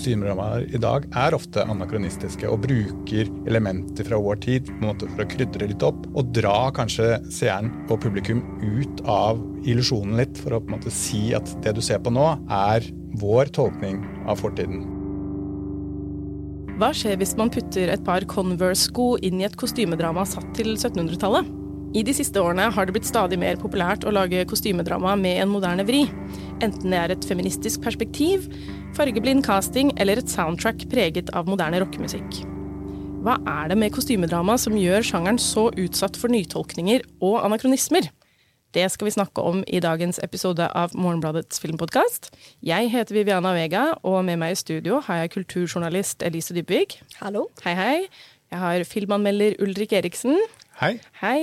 kostymedramaer i dag er ofte anakronistiske og bruker elementer fra vår tid for å krydre litt opp. Og dra kanskje seeren og publikum ut av illusjonen litt, for å på en måte si at det du ser på nå, er vår tolkning av fortiden. Hva skjer hvis man putter et par Converse-sko inn i et kostymedrama satt til 1700-tallet? I de siste årene har det blitt stadig mer populært å lage kostymedrama med en moderne vri. Enten det er et feministisk perspektiv, fargeblind casting eller et soundtrack preget av moderne rockemusikk. Hva er det med kostymedrama som gjør sjangeren så utsatt for nytolkninger og anakronismer? Det skal vi snakke om i dagens episode av Morgenbladets filmpodkast. Jeg heter Viviana Vega, og med meg i studio har jeg kulturjournalist Elise Dybvig. Hallo. Hei, hei. Jeg har filmanmelder Ulrik Eriksen. Hei. Hei.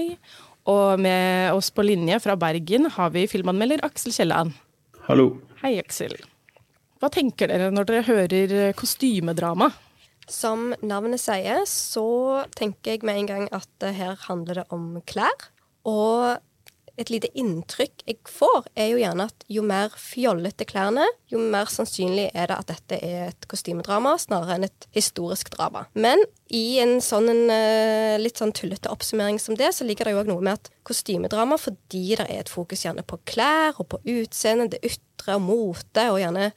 Og med oss på linje fra Bergen har vi filmanmelder Aksel Kielland. Hallo. Hei, Aksel. Hva tenker dere når dere hører kostymedrama? Som navnet sier, så tenker jeg med en gang at her handler det om klær. Og et lite inntrykk jeg får, er jo gjerne at jo mer fjollete klærne, jo mer sannsynlig er det at dette er et kostymedrama snarere enn et historisk drama. Men i en sånn en, eh, litt sånn tullete oppsummering som det, så ligger det jo òg noe med at kostymedrama, fordi det er et fokus gjerne på klær og på utseende, det ytre og mote, og gjerne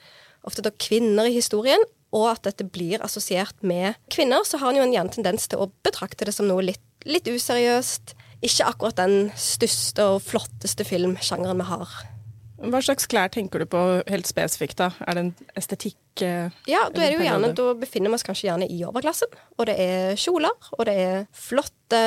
ofte da kvinner i historien, og at dette blir assosiert med kvinner, så har en jo en gjerne tendens til å betrakte det som noe litt, litt useriøst ikke akkurat den største og flotteste filmsjangeren vi har. Hva slags klær tenker du på helt spesifikt? da? Er det en estetikk? Eh, ja, da, er det jo gjerne, da befinner vi oss kanskje gjerne i overklassen. Og det er kjoler, og det er flotte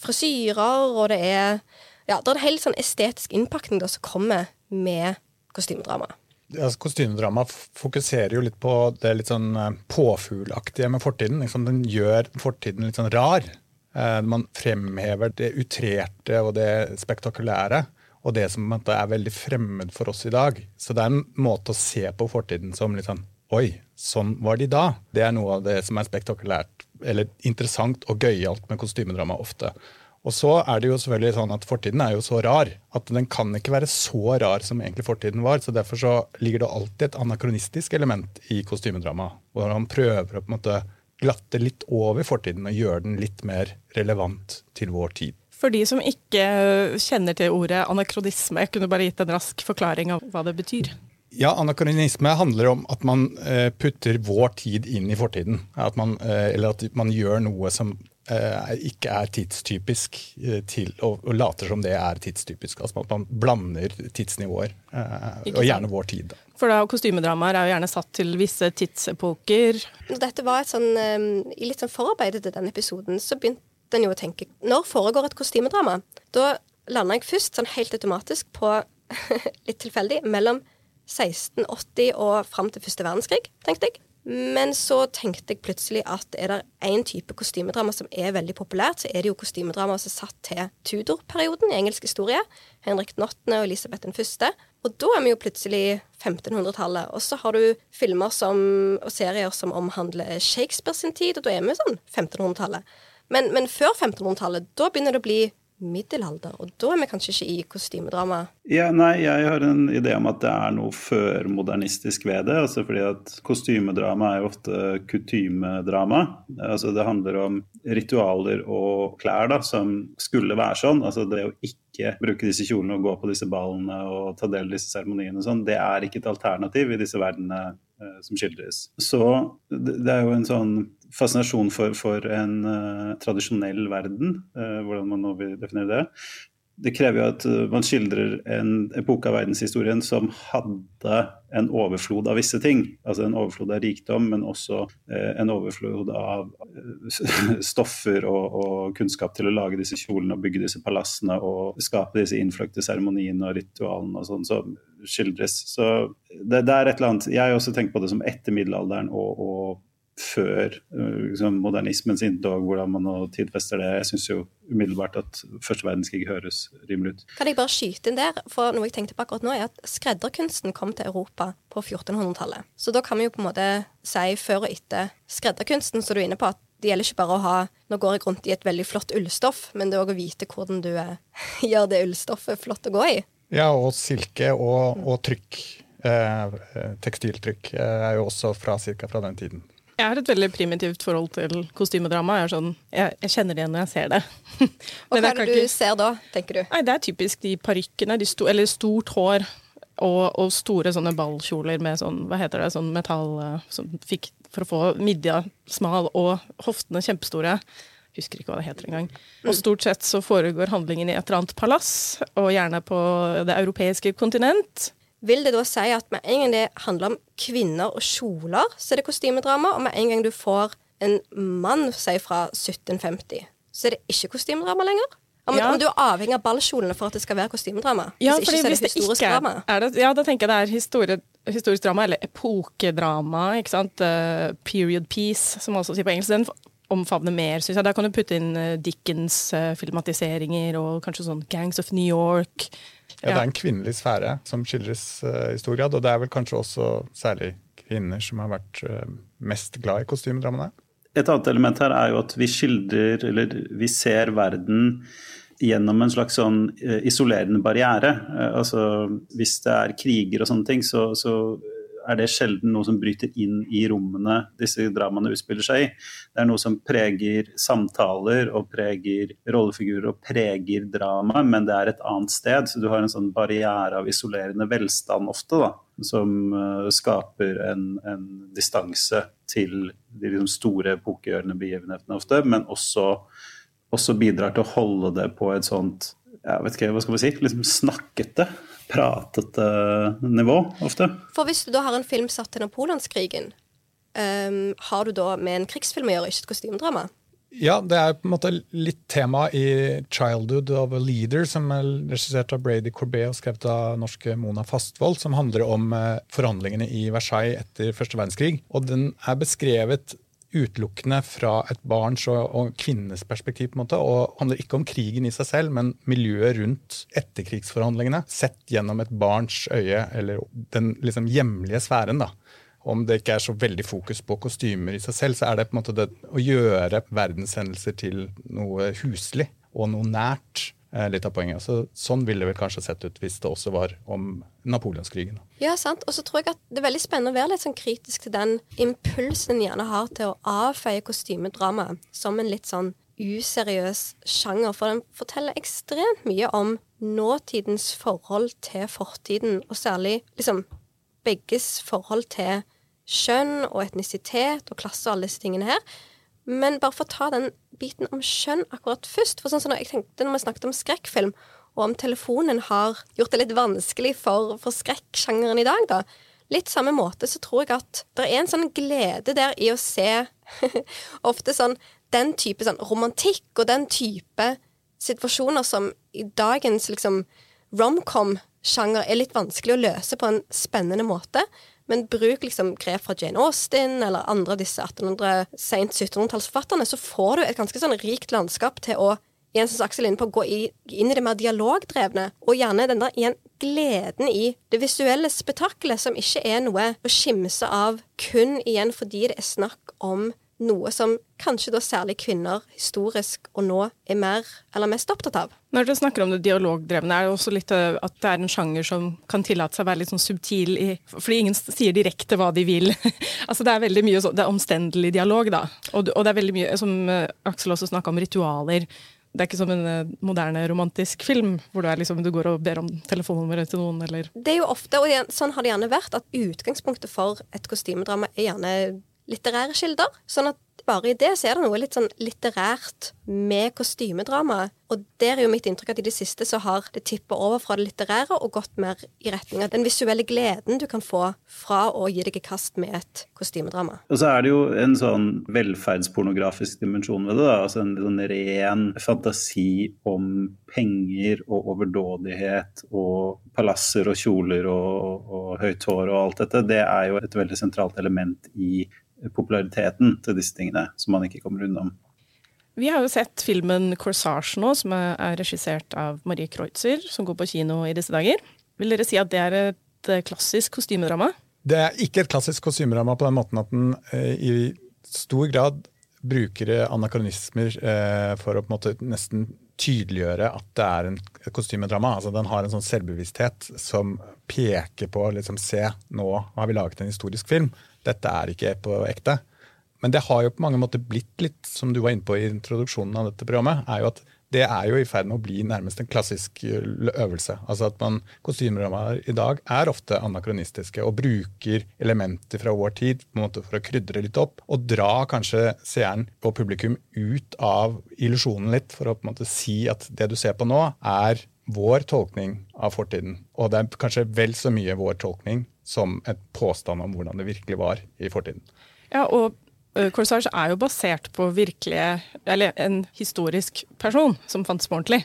frisyrer, og det er Ja, det er en helt sånn estetisk innpakning da, som kommer med kostymedrama. Altså, kostymedrama fokuserer jo litt på det litt sånn eh, påfuglaktige med fortiden. Liksom, den gjør fortiden litt sånn rar. Eh, man fremhever det utrerte og det spektakulære. Og det som er veldig fremmed for oss i dag. Så det er en måte å se på fortiden som litt sånn Oi, sånn var de da. Det er noe av det som er spektakulært eller interessant og gøyalt med kostymedrama ofte. Og så er det jo selvfølgelig sånn at Fortiden er jo så rar at den kan ikke være så rar som egentlig fortiden var. så Derfor så ligger det alltid et anakronistisk element i kostymedrama. Hvor han prøver å på en måte glatte litt over fortiden og gjøre den litt mer relevant til vår tid. For de som ikke kjenner til ordet anakronisme, kunne du bare gitt en rask forklaring av hva det betyr? Ja, Anakronisme handler om at man eh, putter vår tid inn i fortiden. At man, eh, eller at man gjør noe som eh, ikke er tidstypisk, til, og, og, later som det er tidstypisk. Altså at man blander tidsnivåer, og gjerne vår tid. For da kostymedramaer er jo gjerne satt til visse tidsepoker. Når dette var et sånn, I litt sånn forarbeidet til den episoden, så begynte en jo å tenke Når foregår et kostymedrama? Da landa jeg først sånn helt automatisk på, litt tilfeldig, mellom 1680 og fram til første verdenskrig, tenkte jeg. Men så tenkte jeg plutselig at er det én type kostymedrama som er veldig populært, så er det jo kostymedrama som er satt til Tudor-perioden i engelsk historie. Henrik den 8. og Elisabeth den 1. Og da er vi jo plutselig 1500-tallet. Og så har du filmer som, og serier som omhandler Shakespeare sin tid, og da er vi sånn 1500-tallet. Men, men, før 1500-tallet, da begynner det å bli middelalder, og da er vi kanskje ikke i kostymedrama? Ja, nei, jeg har en idé om at det er noe førmodernistisk ved det. altså fordi at Kostymedrama er jo ofte kutymedrama. altså Det handler om ritualer og klær da, som skulle være sånn. altså Det å ikke bruke disse kjolene og gå på disse ballene og ta del i disse seremoniene, sånn, det er ikke et alternativ i disse verdenene eh, som skildres. Så det er jo en sånn fascinasjon for, for en uh, tradisjonell verden, uh, hvordan man nå vil definere det. Det krever jo at uh, man skildrer en epoke av verdenshistorien som hadde en overflod av visse ting. Altså en overflod av rikdom, men også en overflod av stoffer og, og, kunnskap til å lage disse kjolene og bygge disse palassene og skape disse innfløkte seremoniene og ritualene og sånn som skildres. Så det, det, er et eller annet Jeg har også tenkt på det som etter middelalderen og, og før liksom, modernismens inntog, hvordan man nå tidfester det. Jeg syns jo umiddelbart at første verdenskrig høres rimelig ut. Kan jeg bare skyte inn der? For noe jeg tenkte på akkurat nå, er at skredderkunsten kom til Europa på 1400-tallet. Så da kan vi jo på en måte si før og etter skredderkunsten, så du er inne på at det gjelder ikke bare å ha Nå går jeg rundt i et veldig flott ullstoff, men det er òg å vite hvordan du gjør det ullstoffet flott å gå i. Ja, og silke og, og trykk Eh, tekstiltrykk er jo også fra cirka fra den tiden. Jeg har et veldig primitivt forhold til kostymedrama. Jeg, sånn, jeg, jeg kjenner det igjen når jeg ser det. og hva er det du ser da, tenker du? Nei, Det er typisk de parykkene, sto, eller stort hår og, og, store sånne ballkjoler med sånn, hva heter det, sånn metall som fikk for å få midja smal og hoftene kjempestore. Husker ikke hva det heter engang. Og stort sett så foregår handlingen i et eller annet palass, og gjerne på det europeiske kontinent. Vil det da si at med en gang det handler om kvinner og kjoler, så er det kostymedrama, og med en gang du får en mann, si fra 1750, så er det ikke kostymedrama lenger? Om, ja. om du er avhengig av ballkjolene for at det skal være kostymedrama? Ja, hvis ikke, så er det historisk er, drama. Er det, ja, da tenker jeg det er historie, historisk drama, eller epokedrama. ikke sant? Uh, period piece, som man også sier på engelsk. Den omfavner mer, syns jeg. Der kan du putte inn uh, Dickens uh, filmatiseringer og kanskje sånn Gangs of New York. Ja, Det er en kvinnelig sfære som skildres uh, i stor grad, og det er vel kanskje også særlig kvinner som har vært uh, mest glad i kostymedramaene. Et annet element her er jo at vi skildrer, eller vi ser verden gjennom en slags sånn uh, isolerende barriere. altså Hvis det er kriger og sånne ting, så, så er det sjelden noe som bryter inn i rommene disse dramaene utspiller seg i. Det er noe som preger samtaler og preger rollefigurer og preger drama, men det er et annet sted. Så du har en sånn barriere av isolerende velstand ofte, da, som uh, skaper en, en distanse til de liksom, store epokegjørende begivenhetene ofte, men også, også bidrar til å holde det på et sånt jeg vet ikke, hva skal vi si, liksom snakkete pratete nivå ofte. For hvis du da har en film satt til Napoleonskrigen, um, har du da med en krigsfilm å gjøre, ikke et kostymedrama? Ja, det er på en måte litt tema i 'Childhood of a Leader', som er regissert av Brady Corbet og skrevet av norske Mona Fastvold, som handler om eh, forhandlingene i Versailles etter første verdenskrig. Og den er beskrevet utelukkende fra et barns og, og, kvinnes perspektiv. på en måte, og handler ikke om krigen i seg selv, men miljøet rundt etterkrigsforhandlingene sett gjennom et barns øye, eller den liksom hjemlige sfæren. da. Om det ikke er så veldig fokus på kostymer i seg selv, så er det på en måte det å gjøre verdenshendelser til noe huslig og noe nært litt av poenget. Så, sånn ville det vel kanskje sett ut hvis det også var om napoleonskrigen. Ja, sant. Og så tror jeg at det er veldig spennende å være litt sånn kritisk til den impulsen en gjerne har til å avfeie kostymedrama som en litt sånn useriøs sjanger. For den forteller ekstremt mye om nåtidens forhold til fortiden, og særlig liksom begges forhold til kjønn og etnisitet og klasse og alle disse tingene her. Men bare for å ta den biten om skjønn akkurat først. For sånn som jeg tenkte når vi snakket om skrekkfilm, og om telefonen har gjort det litt vanskelig for, for skrekksjangeren i dag, da. Litt samme måte så tror jeg at det er en sånn glede der i å se ofte sånn den type sånn romantikk og den type situasjoner som i dagens liksom romcom-sjanger er litt vanskelig å løse på en spennende måte. Men bruk liksom grep fra Jane Austen eller andre av disse 1800, sent 1700-tallsforfatterne, så får du et ganske sånn rikt landskap til å igjen som Aksel inne på, gå inn i det mer dialogdrevne, og gjerne den der igjen gleden i det visuelle spetakkelet, som ikke er noe å skimse av kun igjen fordi det er snakk om noe som kanskje da særlig kvinner historisk og nå er mer eller mest opptatt av. Når dere snakker om det dialogdrevne, er det også litt eh, at det er en sjanger som kan tillate seg å være litt sånn subtil i Fordi ingen sier direkte hva de vil. altså Det er veldig mye så, det er omstendelig dialog, da. Og, og, det er veldig mye, som eh, Aksel også snakka om, ritualer. Det er ikke som en eh, moderne romantisk film, hvor du, liksom, du går og ber om telefonnummeret til noen, eller Det er jo ofte, og sånn har det gjerne vært, at utgangspunktet for et kostymedrama er gjerne litterære kilder. Sånn at bare i det så er det noe litt sånn litterært med kostymedrama. Og der er jo mitt inntrykk at i det siste så har det tippa over fra det litterære og gått mer i retning av den visuelle gleden du kan få fra å gi deg i kast med et kostymedrama. Og så er det jo en sånn velferdspornografisk dimensjon ved det. da, altså En sånn ren fantasi om penger og overdådighet og palasser og kjoler og, og høyt hår og alt dette. Det er jo et veldig sentralt element i populariteten til disse tingene, som man ikke kommer unna. Vi har jo sett filmen 'Corsage' nå, som er regissert av Marie Kreutzer, som går på kino i disse dager. Vil dere si at det er et eh, klassisk kostymedrama? Det er ikke et klassisk kostymedrama på den måten at den eh, i stor grad bruker anakronismer eh, for å på en måte nesten tydeliggjøre at det er en kostymedrama. Altså, den har en sånn selvbevissthet som peker på liksom, Se, nå har vi laget en historisk film. Dette er ikke på ekte. Men det har jo på mange måter blitt litt, som du var inne på i introduksjonen av dette programmet, er jo at det er jo i ferd med å bli nærmest en klassisk eh, øvelse. Altså at man, Kostymedramaer i dag er ofte anakronistiske og bruker elementer fra vår tid på en måte for å krydre litt opp. Og dra kanskje seeren og publikum ut av illusjonen litt, for å på en måte si at det du ser på nå, er vår tolkning av fortiden. Og det er kanskje vel så mye vår tolkning som et påstand om hvordan det virkelig var i fortiden. Ja, og Corsage er jo basert på virkelige, eller en historisk person som fantes på ordentlig.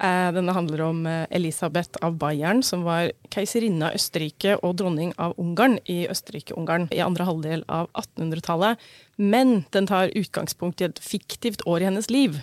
Eh, denne handler om eh, Elisabeth av Bayern, som var keiserinne av Østerrike og dronning av Ungarn i Østerrike-Ungarn i andre halvdel av 1800-tallet. Men den tar utgangspunkt i et fiktivt år i hennes liv.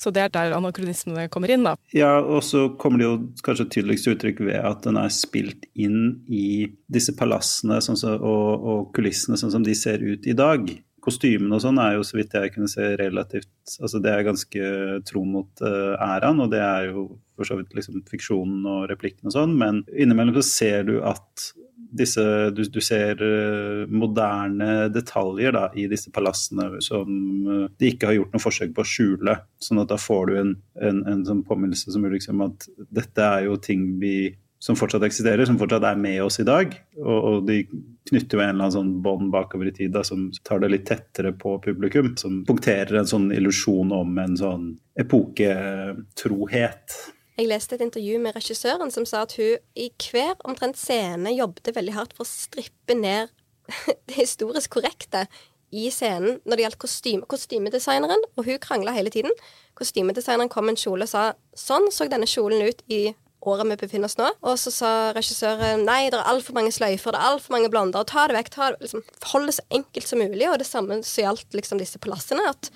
Så det er der anakronismene kommer inn, da. Ja, og så kommer det jo kanskje tydeligst uttrykk ved at den er spilt inn i disse palassene sånn så, og, og kulissene sånn som de ser ut i dag kostymene og sånn er jo så vidt jeg kunne se relativt altså Det er ganske tro mot uh, æraen, og det er jo for så vidt liksom fiksjonen og replikken og sånn, men innimellom så ser du at disse, du, du ser uh, moderne detaljer da, i disse palassene som uh, de ikke har gjort noe forsøk på å skjule. sånn at da får du en, en, en sånn påminnelse som liksom at dette er jo ting vi som fortsatt eksisterer, som fortsatt er med oss i dag. Og, og de knytter jo en eller annen sånn bånd bakover i tid da, som tar det litt tettere på publikum. Som punkterer en sånn illusjon om en sånn epoketrohet. Jeg leste et intervju med regissøren som sa at hun i hver omtrent scene jobbet veldig hardt for å strippe ned det historisk korrekte i scenen når det gjaldt kostyme, kostymedesigneren, og hun krangla hele tiden. Kostymedesigneren kom med en kjole og sa sånn så denne kjolen ut i året vi befinner oss nå. Og så sa regissøren nei, det er altfor mange sløyfer, det er altfor mange blonder, ta det vekk. liksom, Hold det så enkelt som mulig. Og det samme som gjaldt liksom, disse palassene. at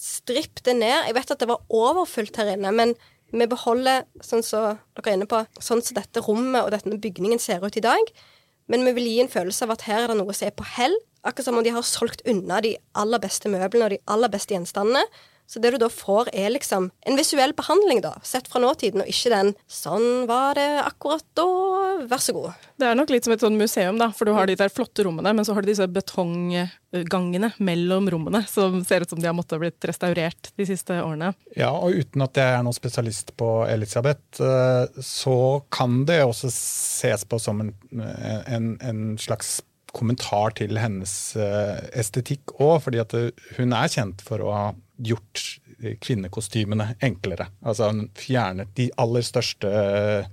Stripp det ned. Jeg vet at det var overfullt her inne, men vi beholder, sånn som så dere er inne på, sånn som dette rommet og denne bygningen ser ut i dag. Men vi vil gi en følelse av at her er det noe som er på hell. Akkurat som om de har solgt unna de aller beste møblene og de aller beste gjenstandene. Så det du da får, er liksom en visuell behandling, da, sett fra nåtiden, og ikke den 'sånn var det akkurat da', vær så god. Det er nok litt som et sånn museum, da, for du har de der flotte rommene, men så har du disse betonggangene mellom rommene som ser ut som de har måttet blitt restaurert de siste årene. Ja, og uten at jeg er noen spesialist på Elisabeth, eh, så kan det også ses på som en, en, en slags kommentar til hennes eh, estetikk òg, fordi at hun er kjent for å ha gjort kvinnekostymene enklere. Altså Hun fjernet de aller største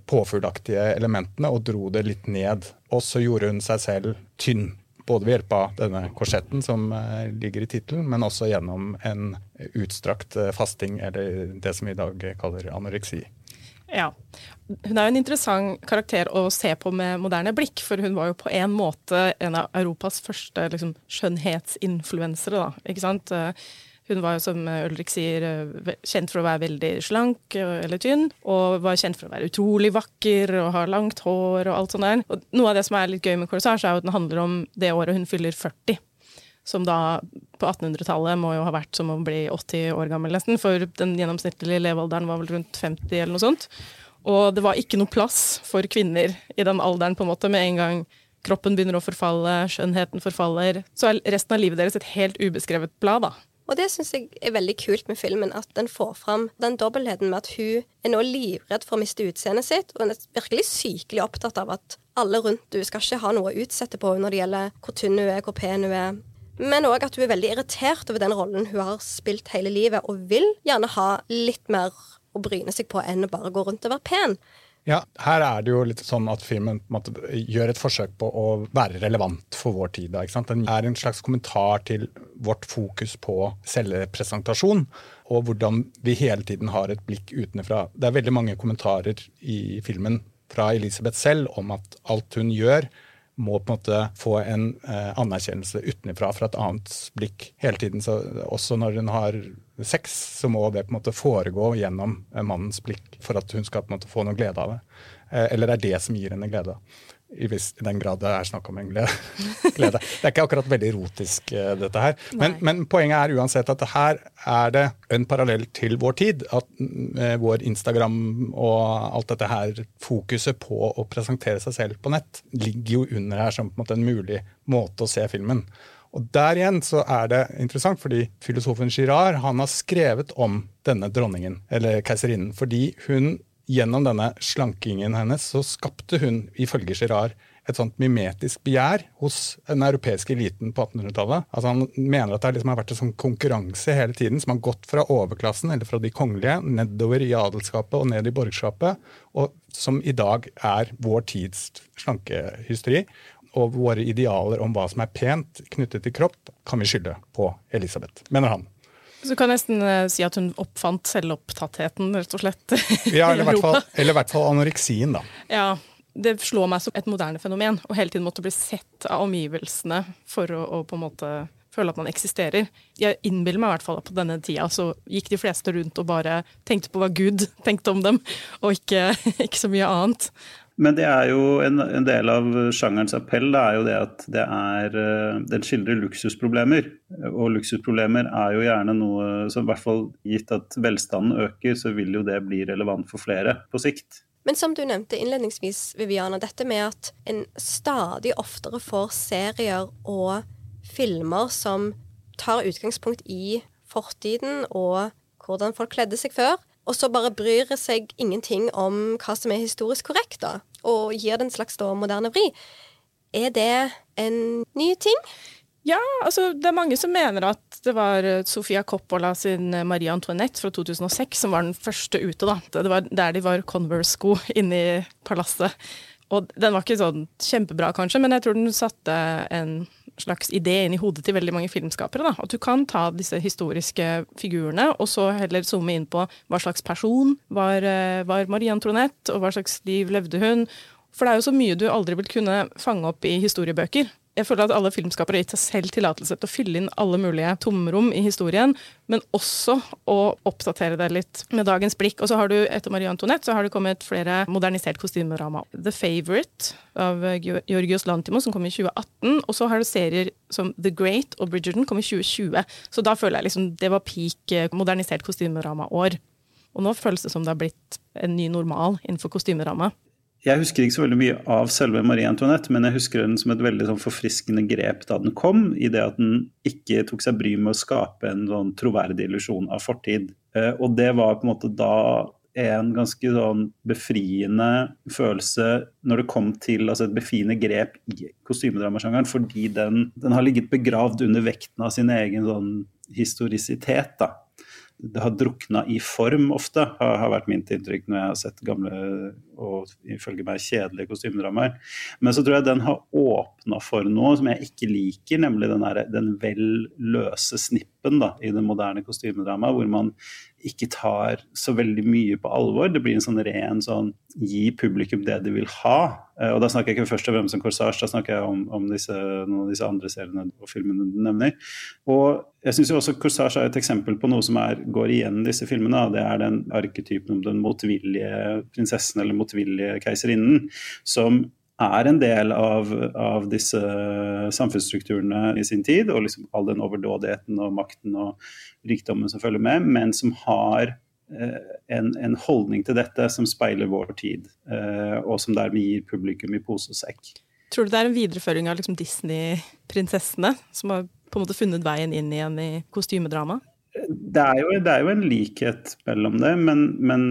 påfuglaktige elementene og dro det litt ned. Og så gjorde hun seg selv tynn. Både ved hjelp av denne korsetten som eh, ligger i tittelen, men også gjennom en utstrakt eh, fasting, eller det som vi i dag kaller anoreksi. Ja. Hun er jo en interessant karakter å se på med moderne blikk, for hun var jo på en måte en av Europas første liksom, skjønnhetsinfluensere. da, ikke sant? Hun var jo, som Ulrik sier, kjent for å være veldig slank eller tynn, og var kjent for å være utrolig vakker og ha langt hår og alt sånt der. Og noe av det som er litt gøy med Corsage, er jo at den handler om det året hun fyller 40. Som da på 1800-tallet må jo ha vært som å bli 80 år gammel, nesten. For den gjennomsnittlige levealderen var vel rundt 50 eller noe sånt. Og det var ikke noe plass for kvinner i den alderen, på en måte, med en gang kroppen begynner å forfalle, skjønnheten forfaller. Så er resten av livet deres et helt ubeskrevet blad, da. Og det syns jeg er veldig kult med filmen, at den får fram den dobbeltheten med at hun er nå livredd for å miste utseendet sitt, og hun er virkelig sykelig opptatt av at alle rundt du skal ikke ha noe å utsette på når det gjelder hvor tynn hun er, hvor pen hun er. Men òg at hun er veldig irritert over den rollen hun har spilt hele livet, og vil gjerne ha litt mer å bryne seg på enn å bare gå rundt og være pen. Ja, her er det jo litt sånn at filmen måte, gjør et forsøk på å være relevant for vår tid. Den er en slags kommentar til vårt fokus på cellepresentasjon, og hvordan vi hele tiden har et blikk utenfra. Det er veldig mange kommentarer i filmen fra Elisabeth selv om at alt hun gjør, må på en måte få en eh, anerkjennelse utenfra fra et annet blikk hele tiden. Så også når hun har sex, så må det på en måte foregå gjennom mannens blikk for at hun skal på en måte få noe glede av det. Eh, eller det er det som gir henne glede. I, den grad det er snakk om en glede. glede. Det er ikke akkurat veldig erotisk, uh, dette her. Men, men, poenget er uansett at her er det en parallell til vår tid. At uh, vår Instagram og alt dette her, fokuset på å presentere seg selv på nett, ligger jo under her som på en måte en mulig måte å se filmen. Og Der igjen så er det interessant, fordi filosofen Girard han har skrevet om denne dronningen, eller keiserinnen, fordi hun gjennom denne slankingen hennes så skapte hun, ifølge Girard, et sånt mimetisk begjær hos den europeiske eliten på 1800-tallet. Altså Han mener at det liksom har vært en sånn konkurranse hele tiden som har gått fra overklassen eller fra de kongelige nedover i adelskapet og ned i borgerskapet, og som i dag er vår tids slankehysteri. Og våre idealer om hva som er pent knyttet til kropp, kan vi skylde på Elisabeth, mener han. Så du kan nesten uh, si at hun oppfant selvopptattheten, rett og slett. ja, eller i hvert fall, eller hvert fall anoreksien, da. Ja, det slår meg som et moderne fenomen å hele tiden måtte bli sett av omgivelsene for å, å, på en måte føle at man eksisterer. Jeg innbiller meg i hvert fall at på denne tida så gikk de fleste rundt og bare tenkte på hva Gud tenkte om dem, og ikke, ikke så mye annet. Men det er jo en, en, del av sjangerens appell det er jo det at det er, eh, den skildrer luksusproblemer. Og luksusproblemer er jo gjerne noe som i hvert fall gitt at velstanden øker, så vil jo det bli relevant for flere på sikt. Men som du nevnte innledningsvis, Viviana, dette med at en stadig oftere får serier og filmer som tar utgangspunkt i fortiden og hvordan folk kledde seg før, og så bare bryr seg ingenting om hva som er historisk korrekt, da, og gir det en slags da, moderne vri. Er det en ny ting? Ja, altså det er mange som mener at det var eh, Sofia Coppola sin eh, Marie Antoinette fra 2006 som var den første ute. da. Det var der de var Converse-sko inne i palasset. Og den var ikke sånn kjempebra, kanskje, men jeg tror den satte en slags idé inn i hodet til veldig mange filmskapere. Da. At du kan ta disse historiske figurene, og så heller zoome inn på hva slags person var, eh, var Marie Antoinette, og hva slags liv levde hun. For det er jo så mye du aldri vil kunne fange opp i historiebøker jeg føler at alle filmskapere har gitt seg selv tillatelse til å fylle inn alle mulige tomrom i historien, men også å oppdatere det litt med dagens blikk. Og så har du, etter Marie Antoinette, så har det kommet flere modernisert kostymedrama. The Favourite av Georgios Lantimo, som kom i 2018. Og så har du serier som The Great og Bridgerton kom i 2020. Så da føler jeg liksom det var peak eh, modernisert kostymedrama-år. Og nå føles det som det har blitt en ny normal innenfor kostymedrama. Jeg husker ikke så veldig mye av selve Marie Antoinette, men jeg husker den som et veldig sånn forfriskende grep da den kom, i det at den ikke tok seg bry med å skape en sånn troverdig illusjon av fortid. Eh, og det var på en måte da en ganske sånn befriende følelse når det kom til altså et befriende grep i kostymedramasjangeren, fordi den, den, har ligget begravd under vekten av sin egen sånn historisitet. da det har drukna i form ofte, har, har, vært mitt inntrykk når jeg har sett gamle og ifølge meg kjedelige kostymedramaer. Men så tror jeg den har åpna for noe som jeg ikke liker, nemlig den, den vel løse snippen da, i det moderne kostymedramaet, hvor man ikke tar så veldig mye på alvor. Det blir en sånn ren sånn gi publikum det de vil ha. Eh, og da snakker jeg ikke først og fremst om Corsage, da snakker jeg om, om disse, noen av disse andre seriene og filmene du nevner. Og jeg syns også Corsage er et eksempel på noe som er, går igjen i disse filmene. Det er den arketypen om den motvillige prinsessen eller motvillige keiserinnen, som er en del av, av, disse samfunnsstrukturene i sin tid, og liksom all den overdådigheten og makten og rikdommen som følger med, men som har eh, en, en, holdning til dette som speiler vår tid, eh, og som dermed gir publikum i pose og sekk. Tror du det er en videreføring av liksom Disney-prinsessene, som har på en måte funnet veien inn igjen i kostymedrama? Det er jo, det er jo en likhet mellom det, men, men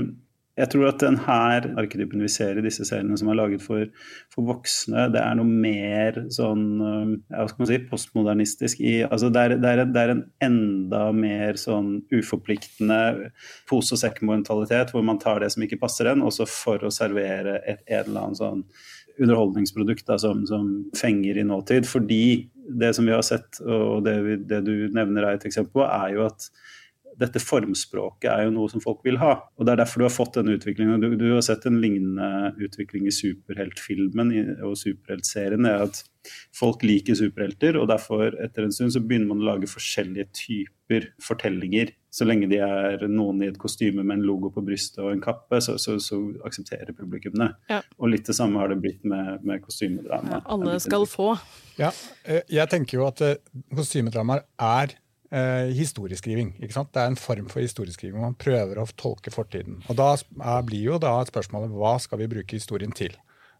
jeg tror at den her arketypen vi ser i disse seriene som er laget for, for voksne, det er noe mer sånn hva skal man si, postmodernistisk i altså det, er, det, er, det er en enda mer sånn uforpliktende pose og sekk-mentalitet, hvor man tar det som ikke passer en, også for å servere et, et eller annet sånn underholdningsprodukt da, som, som, fenger i nåtid. Fordi det som vi har sett, og det, vi, det du nevner er et eksempel på, er jo at dette formspråket er jo noe som folk vil ha. Og Det er derfor du har fått denne utviklingen. Du, du har sett en lignende utvikling i superheltfilmen og superheltserien. er at Folk liker superhelter, og derfor etter en stund så begynner man å lage forskjellige typer fortellinger. Så lenge de er noen i et kostyme med en logo på brystet og en kappe, så, så, så aksepterer publikum det. Ja. Og litt det samme har det blitt med, med kostymedrama. Ja, alle skal få. Ja, eh, jeg tenker jo at eh, kostymedramaer er eh, historieskriving. ikke sant? Det er en form for historieskriving. Man prøver å tolke fortiden. Og Da blir jo da spørsmålet hva skal vi bruke historien til?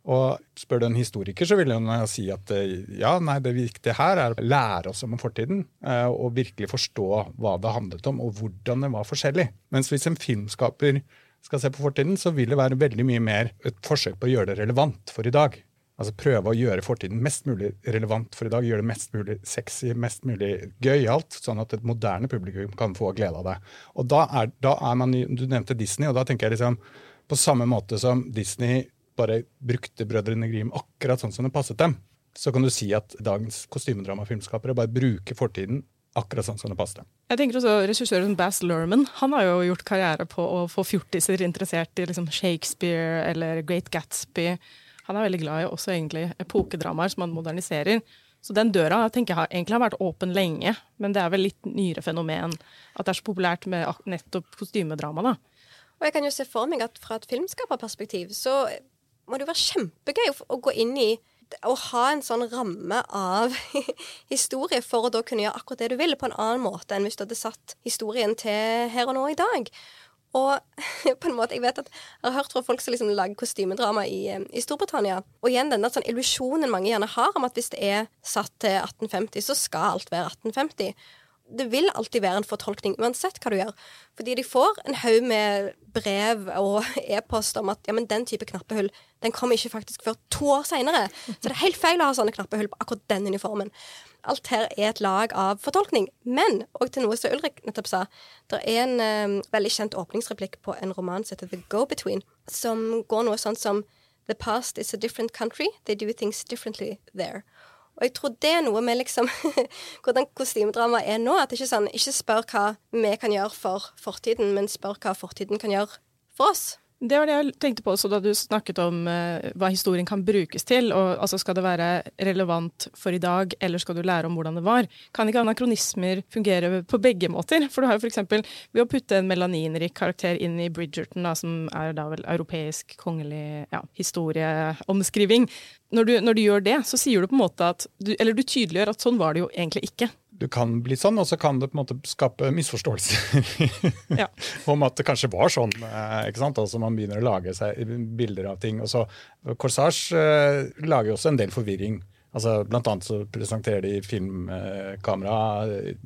Og Spør du en historiker, så vil han si at eh, ja, nei, det viktige her er å lære oss om fortiden eh, og virkelig forstå hva det handlet om, og hvordan det var forskjellig. Mens hvis en filmskaper skal se på fortiden, så vil det være veldig mye mer et forsøk på å gjøre det relevant for i dag. Altså prøve å gjøre fortiden mest mulig relevant for i dag. Gjøre det mest mulig sexy, mest mulig gøyalt, sånn at et moderne publikum kan få glede av det. Og da er, da er man, Du nevnte Disney, og da tenker jeg liksom på samme måte som Disney bare brukte Brødrene Grim akkurat sånn som det passet dem, så kan du si at dagens kostymedramafilmskapere bare bruker fortiden akkurat sånn som det passet dem. Jeg tenker også Regissøren Bass Lerman han har jo gjort karriere på å få fjortiser interessert i liksom Shakespeare eller Great Gatsby han er veldig glad i også egentlig epokedramaer som han moderniserer. Så den døra tenker jeg egentlig har vært åpen lenge, men det er vel litt nyere fenomen at det er så populært med nettopp kostymedrama. da. Og jeg kan jo se for meg at fra et filmskaperperspektiv så må det jo være kjempegøy å gå inn i å ha en sånn ramme av historie for å da kunne gjøre akkurat det du vil, på en annen måte enn hvis du hadde satt historien til her og nå i dag. Og på en måte, jeg vet at jeg har hørt fra folk som liksom lager kostymedrama i, eh, i, Storbritannia. Og igjen denne sånn illusjonen mange gjerne har om at hvis det er satt til 1850, så skal alt være 1850 det vil alltid være en fortolkning, uansett hva du gjør. Fordi de får en haug med brev og e-post om at ja, men den type knappehull den kommer ikke faktisk før to år seinere. Så det er helt feil å ha sånne knappehull på akkurat den uniformen. Alt her er et lag av fortolkning. Men, og til noe som Ulrik nettopp sa, det er en um, veldig kjent åpningsreplikk på en roman som heter The Go-Between, som går noe sånn som The past is a different country. They do things differently there. Og jeg tror det er noe med liksom hvordan kostymedrama er nå. At det ikke sånn Ikke spør hva vi kan gjøre for fortiden, men spør hva fortiden kan gjøre for oss. Det var det jeg tenkte på også da du snakket om uh, hva historien kan brukes til. og altså Skal det være relevant for i dag, eller skal du lære om hvordan det var? Kan ikke anakronismer fungere på begge måter? For du har jo f.eks. ved å putte en melaninrik karakter inn i Bridgerton, da, som er da vel europeisk kongelig ja, historieomskriving. Når du, når du gjør det, så sier du på en måte at du, Eller du tydeliggjør at sånn var det jo egentlig ikke du kan bli sånn, og så kan det på en måte skape misforståelser ja. om at det kanskje var sånn. Eh, ikke sant? Altså Man begynner å lage seg bilder av ting. og så Corsage eh, lager jo også en del forvirring. Altså, blant annet så presenterer de filmkamera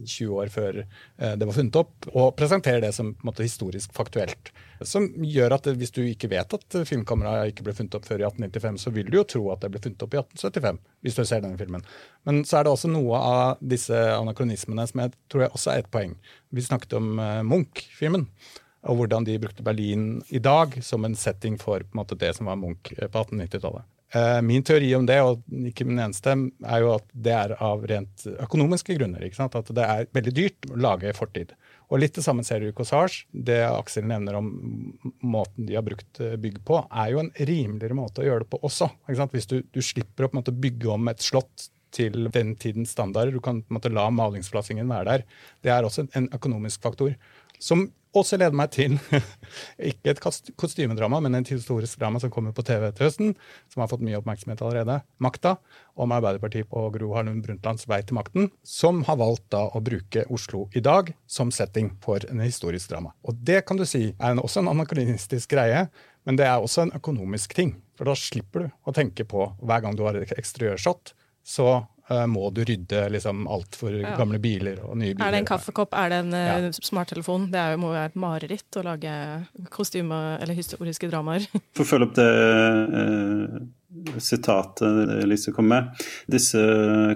20 år før eh, det var funnet opp, og presenterer det som måte, historisk faktuelt. Som gjør at hvis du ikke vet at filmkamera ikke ble funnet opp før i 1895, så vil du jo tro at det ble funnet opp i 1875, hvis du ser denne filmen. Men så er det også noe av disse anakronismene som jeg tror jeg også er et poeng. Vi snakket om eh, Munch-filmen og hvordan de brukte Berlin i dag som en setting for en måte, det som var Munch eh, på 1890-tallet. Eh, min teori om det, og ikke min eneste, er jo at det er av rent økonomiske grunner. At det er veldig dyrt å lage fortid. Og litt det samme ser du i Cossage. Det Aksel nevner om måten de har brukt eh, bygg på, er jo en rimeligere måte å gjøre det på også. Hvis du, du slipper å måte, bygge om et slott til den tidens standarder, du kan måte, la malingsplassingen være der. Det er også en økonomisk faktor. Som også leder meg til ikke et kostymedrama, men en historisk drama som kommer på TV til høsten, som har fått mye oppmerksomhet allerede. 'Makta', om Arbeiderpartiet på Gro Harlem Brundtlands vei til makten, som har valgt da å bruke Oslo i dag som setting for en historisk drama. Og det kan du si er også en anakronistisk greie, men det er også en økonomisk ting. For da slipper du å tenke på hver gang du har et eksteriørshot, så må du rydde liksom alt for ja. gamle biler og nye biler. Er det en kaffekopp, er det en ja. Eh, smarttelefon? Det er, må jo være et mareritt å lage kostymer eller historiske dramaer. For å følge opp det eh, sitatet Lise kom med. Disse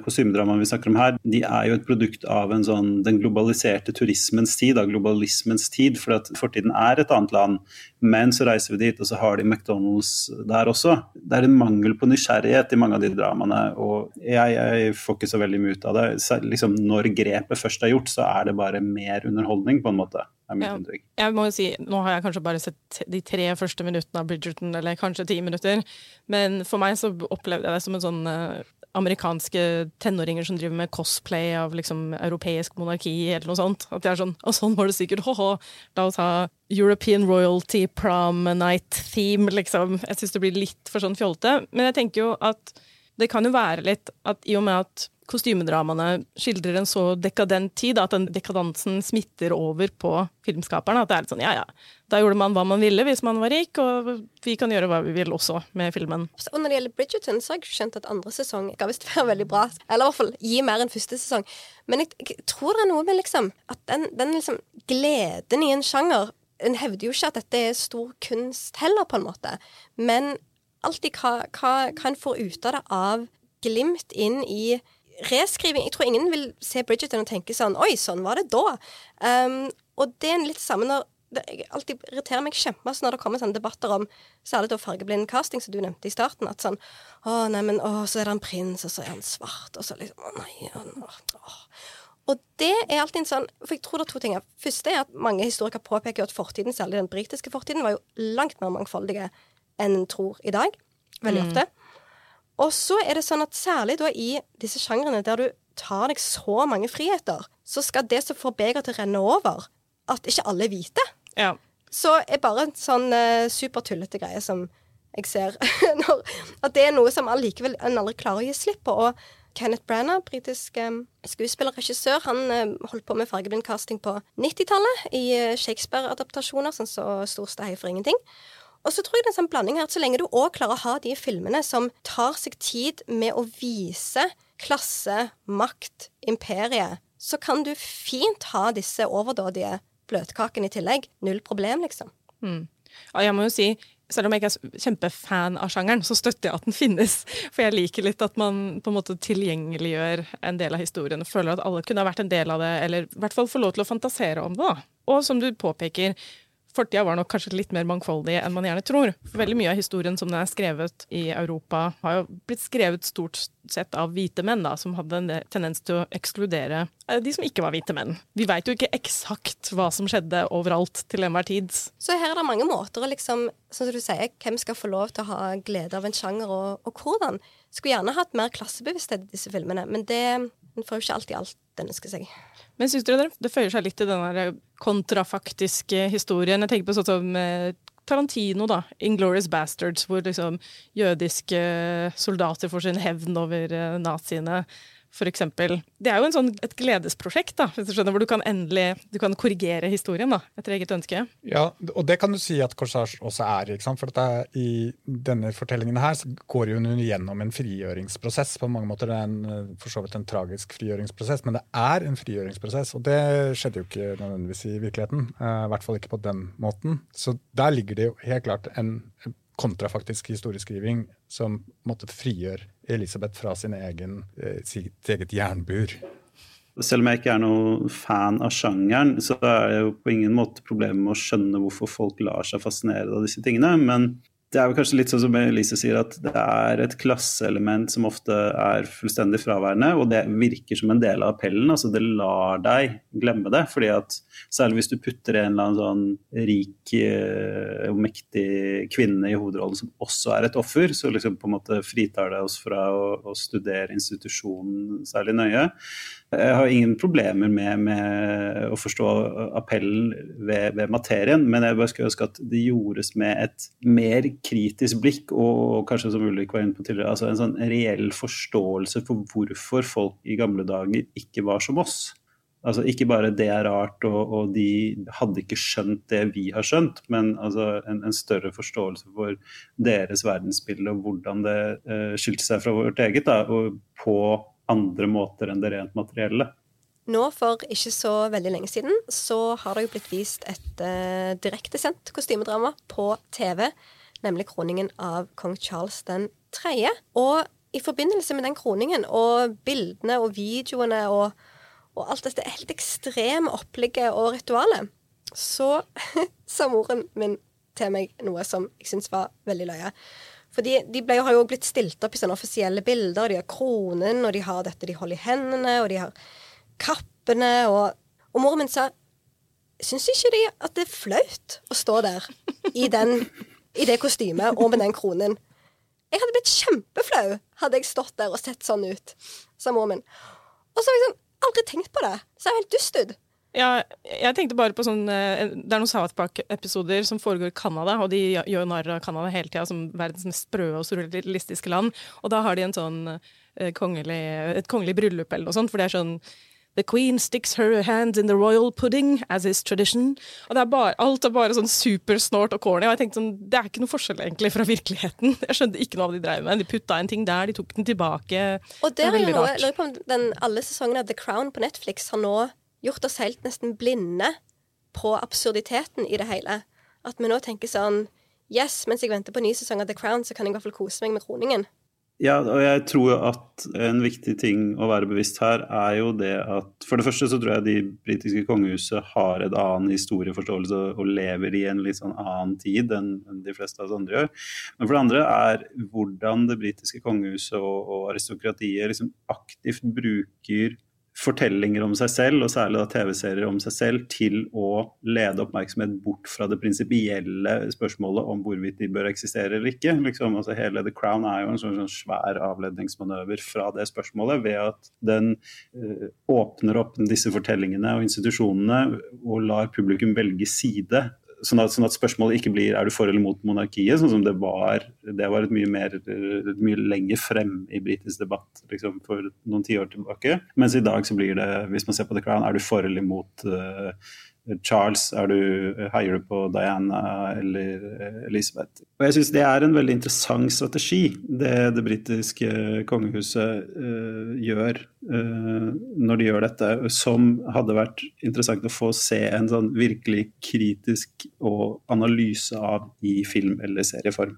kostymedramaene vi snakker om her, de er jo et produkt av sånn, den globaliserte turismens tid, av globalismens tid. For at fortiden er et annet land, men så reiser vi dit, og så har de McDonald's der også. Det er en mangel på nysgjerrighet i mange av de dramaene, og jeg, jeg får ikke så veldig mye ut av det. Liksom, når grepet først er gjort, så er det bare mer underholdning, på en måte er mitt ja. inntrykk. Jeg må jo si, Nå har jeg kanskje bare sett de tre første minuttene av Bridgerton, eller kanskje ti minutter. Men for meg så opplevde jeg det som en sånn uh, amerikanske tenåringer som driver med cosplay av liksom europeisk monarki, eller noe sånt. At de er sånn Og sånn var det sikkert, ho-ho! la oss ha European Royalty Prom Night Theme, liksom. Jeg syns det blir litt for sånn fjolte. Men jeg tenker jo at det kan jo være litt at i og med at kostymedramaene skildrer en så dekadent tid, at den dekadansen smitter over på filmskaperne. At det er litt sånn ja ja, da gjorde man hva man ville hvis man var rik, og vi kan gjøre hva vi vil også med filmen. Og når det gjelder Bridgerton, så har jeg skjønt at andre sesong skal visst være veldig bra. Eller i hvert fall gi mer enn første sesong. Men jeg, jeg tror det er noe med liksom at den, den liksom gleden i en sjanger En hevder jo ikke at dette er stor kunst heller, på en måte. Men alltid hva, hva, hva en får ut av det av glimt inn i reskriving Jeg tror ingen vil se Bridgerton og tenke sånn Oi, sånn var det da. Um, og det er litt samme når det alltid irriterer meg kjempemasse når det kommer sånne debatter om særlig da fargeblind casting, som du nevnte i starten. At sånn Å, nei, men å, så er det en prins, og så er han svart, og så liksom Å, nei. Å, å. Og det er alltid en sånn For jeg tror det er to ting. Første er at mange historikere påpeker at fortiden, særlig den britiske fortiden, var jo langt mer mangfoldige enn en tror i dag. Veldig mm. Og så er det sånn at særlig da i disse sjangrene der du tar deg så mange friheter, så skal det som får begeret til å renne over, at ikke alle er hvite. Ja. Så er bare en sånn uh, supertullete greie som jeg ser når, At det er noe som allikevel en aldri klarer å gi slipp på. Og Kenneth Branagh, britisk um, skuespiller og regissør, han um, holdt på med fargeblindcasting på 90-tallet i Shakespeare-adaptasjoner, sånn som så Storstad ståhei for ingenting. Og så tror jeg det er en sånn blanding her, at så lenge du òg klarer å ha de filmene som tar seg tid med å vise klasse, makt, imperiet, så kan du fint ha disse overdådige bløtkakene i tillegg. Null problem, liksom. Mm. Ja, jeg må jo si, selv om jeg ikke er kjempefan av sjangeren, så støtter jeg at den finnes. For jeg liker litt at man på en måte tilgjengeliggjør en del av historien og føler at alle kunne ha vært en del av det, eller i hvert fall få lov til å fantasere om det. da. Og som du påpeker, fortida var nok kanskje litt mer mangfoldig enn man gjerne tror. Veldig mye av historien som den er skrevet i Europa, har jo blitt skrevet stort sett av hvite menn, da, som hadde en tendens til å ekskludere eh, de som ikke var hvite menn. Vi veit jo ikke eksakt hva som skjedde overalt til enhver tid. Så her er det mange måter å liksom, som du sier, hvem skal få lov til å ha glede av en sjanger, og, og hvordan. Skulle gjerne hatt mer klassebevissthet i disse filmene, men det får jo ikke alltid alt den ønsker seg. Men syns dere det føyer seg litt til den kontrafaktiske historien? Jeg tenker på sånn som eh, Tarantino, da. 'Inglorious Bastards', hvor liksom jødiske soldater får sin hevn over eh, naziene eksempel. Det er jo sånn, et gledesprosjekt, da, hvis du skjønner, hvor du kan endelig du kan korrigere historien da, etter eget ønske. Ja, og det kan du si at Corsage også er. For er, i denne fortellingen her går hun gjennom en frigjøringsprosess. På mange måter det er en, for så vidt en tragisk frigjøringsprosess, men det er en frigjøringsprosess. Og det skjedde jo ikke nødvendigvis i virkeligheten. Uh, I hvert fall ikke på den måten. Så der ligger det jo helt klart en kontrafaktisk historieskriving som måtte frigjøre Elisabeth fra sin egen, eh, sitt eget jernbur. Selv om jeg ikke er noen fan av sjangeren, så er det jo på ingen måte problemet med å skjønne hvorfor folk lar seg fascinere av disse tingene. Men det er jo kanskje litt sånn som Elise sier, at det er et klasseelement som ofte er fullstendig fraværende, og det virker som en del av appellen. altså Det lar deg glemme det. fordi at Særlig hvis du putter en eller annen sånn rik eh, og mektig kvinne i hovedrollen som også er et offer, så liksom på en måte fritar det oss fra å, å studere institusjonen særlig nøye. Jeg har ingen problemer med, med å forstå appellen ved, ved, materien, men jeg bare skulle ønske at det gjordes med et mer kritisk blikk, og kanskje som Ulrik var inne på tidligere, altså en sånn reell forståelse for hvorfor folk i gamle dager ikke var som oss. Altså Ikke bare det er rart, og, og de hadde ikke skjønt det vi har skjønt, men altså en, en, større forståelse for deres verdensbilde og hvordan det uh, skilte seg fra vårt eget. Da, og på andre måter enn det rent materielle. Nå for ikke så veldig lenge siden så har det jo blitt vist et uh, direktesendt kostymedrama på TV nemlig kroningen av kong Charles den 3. Og i forbindelse med den kroningen og bildene og videoene og, og alt dette helt ekstreme opplegget og ritualet, så sa moren min til meg noe som jeg syntes var veldig løye. Fordi de ble, har jo blitt stilt opp i sånne offisielle bilder. De har kronen, og de har dette de holder i hendene, og de har kappene. Og, og moren min sa Syns ikke de at det er flaut å stå der i, den, i det kostymet og med den kronen? Jeg hadde blitt kjempeflau hadde jeg stått der og sett sånn ut, sa moren min. Og så har jeg sånn, aldri tenkt på det. Er jeg helt dust ut. Ja, jeg tenkte bare på sånn eh, Det er noen South Park-episoder som foregår i Canada, og de gjør narr av Canada hele tida som verdens mest sprø og surrealistiske land. Og da har de en sånn eh, kongelig, et kongelig bryllup eller noe sånt, for det er sånn The queen sticks her hand in the royal pudding, as is tradition. Og det er bare, Alt er bare sånn supersnort og corny. Og jeg tenkte sånn, Det er ikke noe forskjell egentlig fra virkeligheten. Jeg skjønte ikke noe av det de drev med. De putta en ting der, de tok den tilbake. Og det er, jo noe, jeg lurer på om den, Alle sesongene av The Crown på Netflix har nå gjort oss helt nesten blinde på absurditeten i det hele. At vi nå tenker sånn Yes, mens jeg venter på ny sesong av The Crown, så kan jeg i hvert fall kose meg med kroningen. Ja, og jeg tror at en viktig ting å være bevisst her, er jo det at For det første så tror jeg de britiske kongehuset har en annen historieforståelse og lever i en litt sånn annen tid enn de fleste av oss andre gjør. Men for det andre er hvordan det britiske kongehuset og, og aristokratiet liksom aktivt bruker fortellinger om seg selv, og særlig TV-serier om seg selv, til å lede oppmerksomhet bort fra det prinsipielle spørsmålet om hvorvidt de bør eksistere eller ikke. Liksom, altså hele The Crown er jo en sånn, sånn svær avledningsmanøver fra det spørsmålet, ved at den uh, åpner opp disse fortellingene og institusjonene og lar publikum velge side Sånn at, sånn at, spørsmålet ikke blir er du for eller mot monarkiet, sånn som det var det var et mye, mer, et mye lenger frem i britisk debatt liksom, for noen tiår tilbake. Mens i dag så blir det, hvis man ser på The Crown, er du for eller mot uh, Charles, er du, heier du på Diana eller Elizabeth? Og jeg syns det er en veldig interessant strategi, det det britiske kongehuset uh, gjør uh, når de gjør dette, som hadde vært interessant å få se en sånn virkelig kritisk og analyse av i film- eller serieform.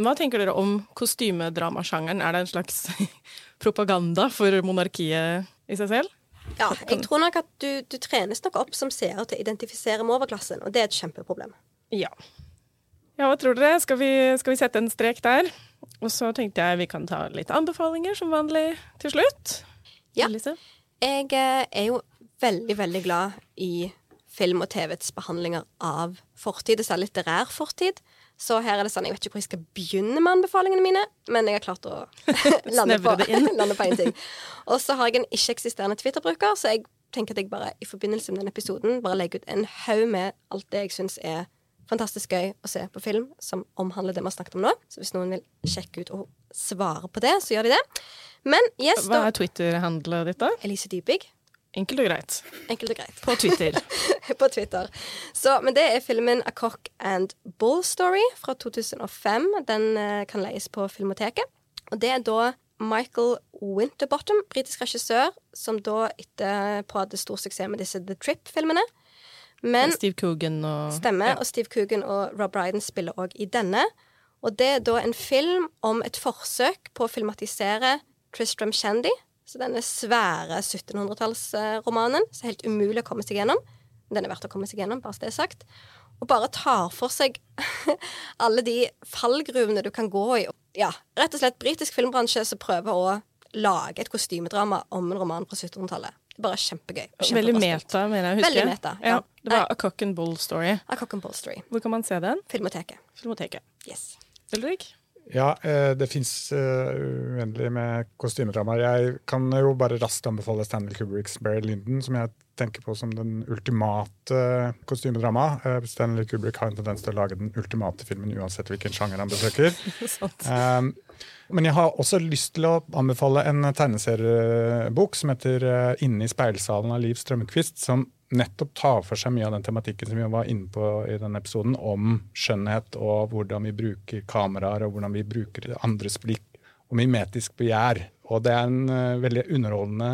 Hva tenker dere om kostymedramasjangeren? Er det en slags propaganda for monarkiet i seg selv? Ja, jeg tror nok at du, du trenes nok opp som seer til å identifisere med overklassen, og det er et kjempeproblem. Ja. Ja, hva tror dere? Skal vi, skal vi sette en strek der? Og så tenkte jeg vi kan ta litt anbefalinger som vanlig til slutt. Ja. Elise? Jeg eh, er jo veldig, veldig glad i film og TVs behandlinger av fortid, særlig litterær fortid. Så her er det sånn, Jeg vet ikke hvor jeg skal begynne med anbefalingene mine, men jeg har klart å lande, på, lande på ting. Og så har jeg en ikke-eksisterende Twitter-bruker, så jeg tenker at jeg bare i forbindelse med denne episoden bare legger ut en haug med alt det jeg syns er fantastisk gøy å se på film som omhandler det vi har snakket om nå. Så hvis noen vil sjekke ut og svare på det, så gjør de det. Men yes, Hva er Twitter-handlet ditt, da? Elise Dybig. Enkelt og greit. Enkelt og greit. På Twitter. på Twitter. Så, men det er filmen A Cock and Bull Story fra 2005. Den uh, kan leies på Filmoteket. Og det er da Michael Winterbottom, britisk regissør, som da etterpå hadde stor suksess med disse The Trip-filmene. Men Steve Coogan og Stemmer. Ja. Og Steve Coogan og Rob Brydon spiller òg i denne. Og det er da en film om et forsøk på å filmatisere Tristram Shandy, så denne svære 1700-tallsromanen, er helt umulig å komme seg gjennom. Den er verdt å komme seg gjennom, bare så det er sagt. Og bare tar for seg alle de fallgruvene du kan gå i. Ja, rett og slett britisk filmbransje som prøver å lage et kostymedrama om en roman fra 1700-tallet. Det er bare kjempegøy. Veldig meta, mener jeg. Husker. Veldig meta, ja. ja. Det var. A Cock and Bull Story. A Cock and Bull Story. Hvor kan man se den? Filmoteket. Filmoteket. Yes. Ulrik? Ja, eh, det fins eh, uendelig med kostymedramaer. Jeg kan jo bare raskt anbefale Stanley Kubricks Barry Lyndon, som jeg tenker på som den ultimate kostymedrama. Eh, Stanley Kubrick har en tendens til å lage den ultimate filmen uansett hvilken sjanger han besøker. um, men jeg har også lyst til å anbefale en tegneseriebok som heter Inne i speilsalen av Liv Strømquist, som nettopp tar for seg mye av den tematikken som vi var inne på i denne episoden, om skjønnhet og hvordan vi bruker kameraer og hvordan vi bruker andres blikk, og mimetisk begjær. Og det er en uh, veldig underholdende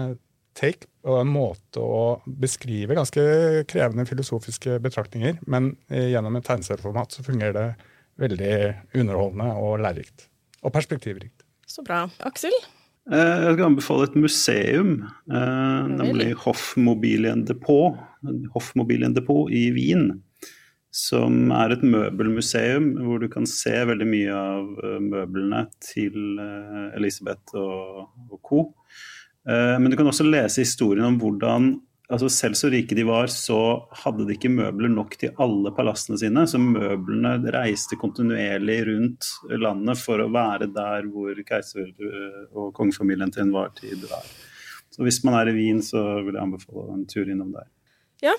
take og en måte å beskrive ganske krevende filosofiske betraktninger, men uh, gjennom et tegneserieformat så fungerer det veldig underholdende og lærerikt. Og perspektivrikt. Så bra. Aksel? Eh, jeg skal anbefale et museum, eh, nemlig Hoffmobilien Depot. I Wien. Som er et møbelmuseum hvor du kan se veldig mye av eh, møblene til Elisabeth og, og co. Men du kan også lese historien om hvordan altså Selv så rike de var, så hadde de ikke møbler nok til alle palassene sine. Så møblene reiste kontinuerlig rundt landet for å være der hvor keiser- og kongefamilien til enhver tid var. Så hvis man er i Wien, så vil jeg anbefale en tur innom der. Ja,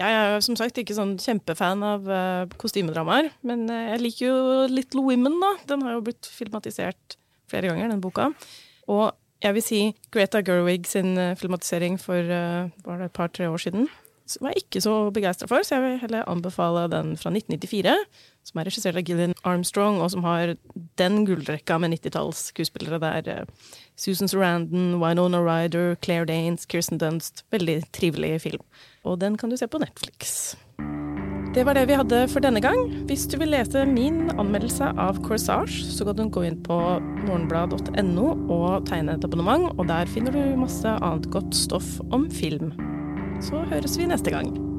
jeg er som sagt ikke sånn kjempefan av uh, kostymedramaer, men uh, jeg liker jo Little Women, da. Den har jo blitt filmatisert flere ganger, den boka. Og jeg vil si Greta Gerwig sin eh, filmatisering for uh, var det et par-tre år siden som jeg ikke så begeistra for, så jeg vil heller anbefale den fra 1994, som er regissert av Gillian Armstrong, og som har den gullrekka med 90-talls skuespillere der. Uh, Susan Sarandon, Winona Ryder, Claire Danes, Kirsten Dunst. Veldig trivelig film. Og den kan du se på Netflix. Det var det vi hadde for denne gang. Hvis du vil lese min anmeldelse av Corsage, så kan du gå inn på morgenblad.no og tegne et abonnement, og der finner du masse annet godt stoff om film. Så høres vi neste gang.